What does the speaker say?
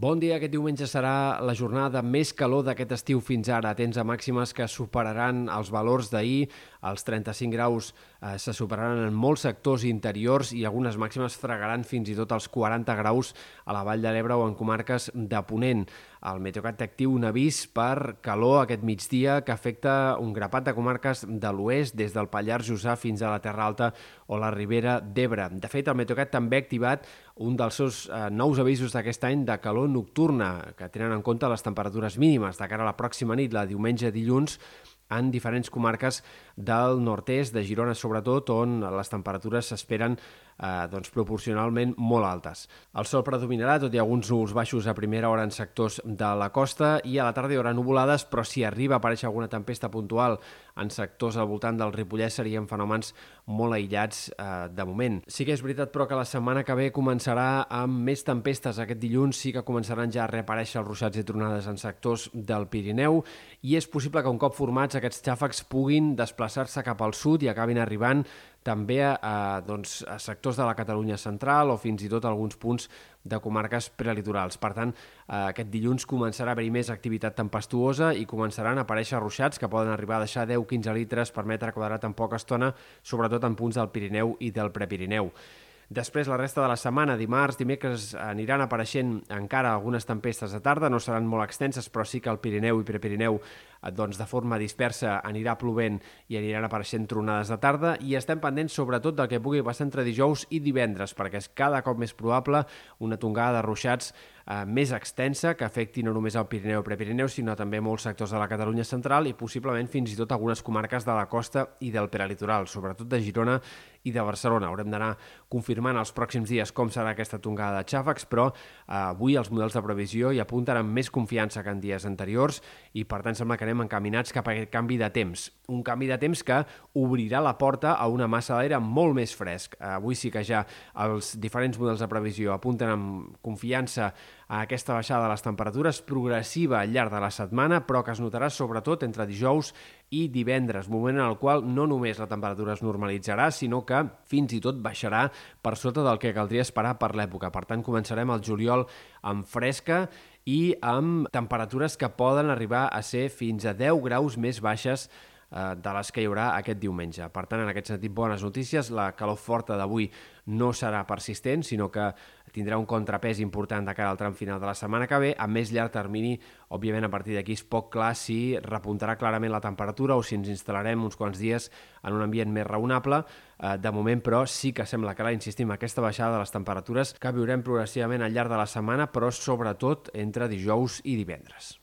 Bon dia, aquest diumenge serà la jornada més calor d'aquest estiu fins ara. Tens a màximes que superaran els valors d'ahir, els 35 graus eh, se superaran en molts sectors interiors i algunes màximes fregaran fins i tot els 40 graus a la Vall de l'Ebre o en comarques de Ponent. El Meteocat té actiu un avís per calor aquest migdia que afecta un grapat de comarques de l'oest, des del Pallars Jussà fins a la Terra Alta o la Ribera d'Ebre. De fet, el Meteocat també ha activat un dels seus eh, nous avisos d'aquest any de calor nocturna, que tenen en compte les temperatures mínimes de cara a la pròxima nit, la diumenge dilluns, en diferents comarques del nord-est, de Girona sobretot, on les temperatures s'esperen eh, doncs, proporcionalment molt altes. El sol predominarà, tot i alguns núvols baixos a primera hora en sectors de la costa i a la tarda hi haurà nuvolades, però si arriba a aparèixer alguna tempesta puntual en sectors al voltant del Ripollès serien fenòmens molt aïllats eh, de moment. Sí que és veritat, però, que la setmana que ve començarà amb més tempestes. Aquest dilluns sí que començaran ja a reaparèixer els ruixats i tronades en sectors del Pirineu i és possible que un cop formats aquests xàfecs puguin desplaçar-se cap al sud i acabin arribant també a, doncs, a sectors de la Catalunya central o fins i tot alguns punts de comarques prelitorals. Per tant, eh, aquest dilluns començarà a haver-hi més activitat tempestuosa i començaran a aparèixer ruixats que poden arribar a deixar 10-15 litres per metre quadrat en poca estona, sobretot en punts del Pirineu i del Prepirineu. Després, la resta de la setmana, dimarts, dimecres, aniran apareixent encara algunes tempestes de tarda, no seran molt extenses, però sí que el Pirineu i Prepirineu doncs, de forma dispersa anirà plovent i aniran apareixent tronades de tarda i estem pendents sobretot del que pugui passar entre dijous i divendres perquè és cada cop més probable una tongada de ruixats eh, més extensa que afecti no només el Pirineu i Prepirineu sinó també molts sectors de la Catalunya central i possiblement fins i tot algunes comarques de la costa i del prelitoral, sobretot de Girona i de Barcelona. Haurem d'anar confirmant els pròxims dies com serà aquesta tongada de xàfecs, però eh, avui els models de previsió hi apunten amb més confiança que en dies anteriors i per tant sembla que anem encaminats cap a aquest canvi de temps. Un canvi de temps que obrirà la porta a una massa d'aire molt més fresc. Avui sí que ja els diferents models de previsió apunten amb confiança a aquesta baixada de les temperatures progressiva al llarg de la setmana, però que es notarà sobretot entre dijous i divendres, moment en el qual no només la temperatura es normalitzarà, sinó que fins i tot baixarà per sota del que caldria esperar per l'època. Per tant, començarem el juliol amb fresca i amb temperatures que poden arribar a ser fins a 10 graus més baixes de les que hi haurà aquest diumenge. Per tant, en aquest sentit, bones notícies. La calor forta d'avui no serà persistent, sinó que tindrà un contrapès important de cara al tram final de la setmana que ve. A més llarg termini, òbviament, a partir d'aquí és poc clar si repuntarà clarament la temperatura o si ens instal·larem uns quants dies en un ambient més raonable. Eh, de moment, però, sí que sembla que, insistim, aquesta baixada de les temperatures que viurem progressivament al llarg de la setmana, però sobretot entre dijous i divendres.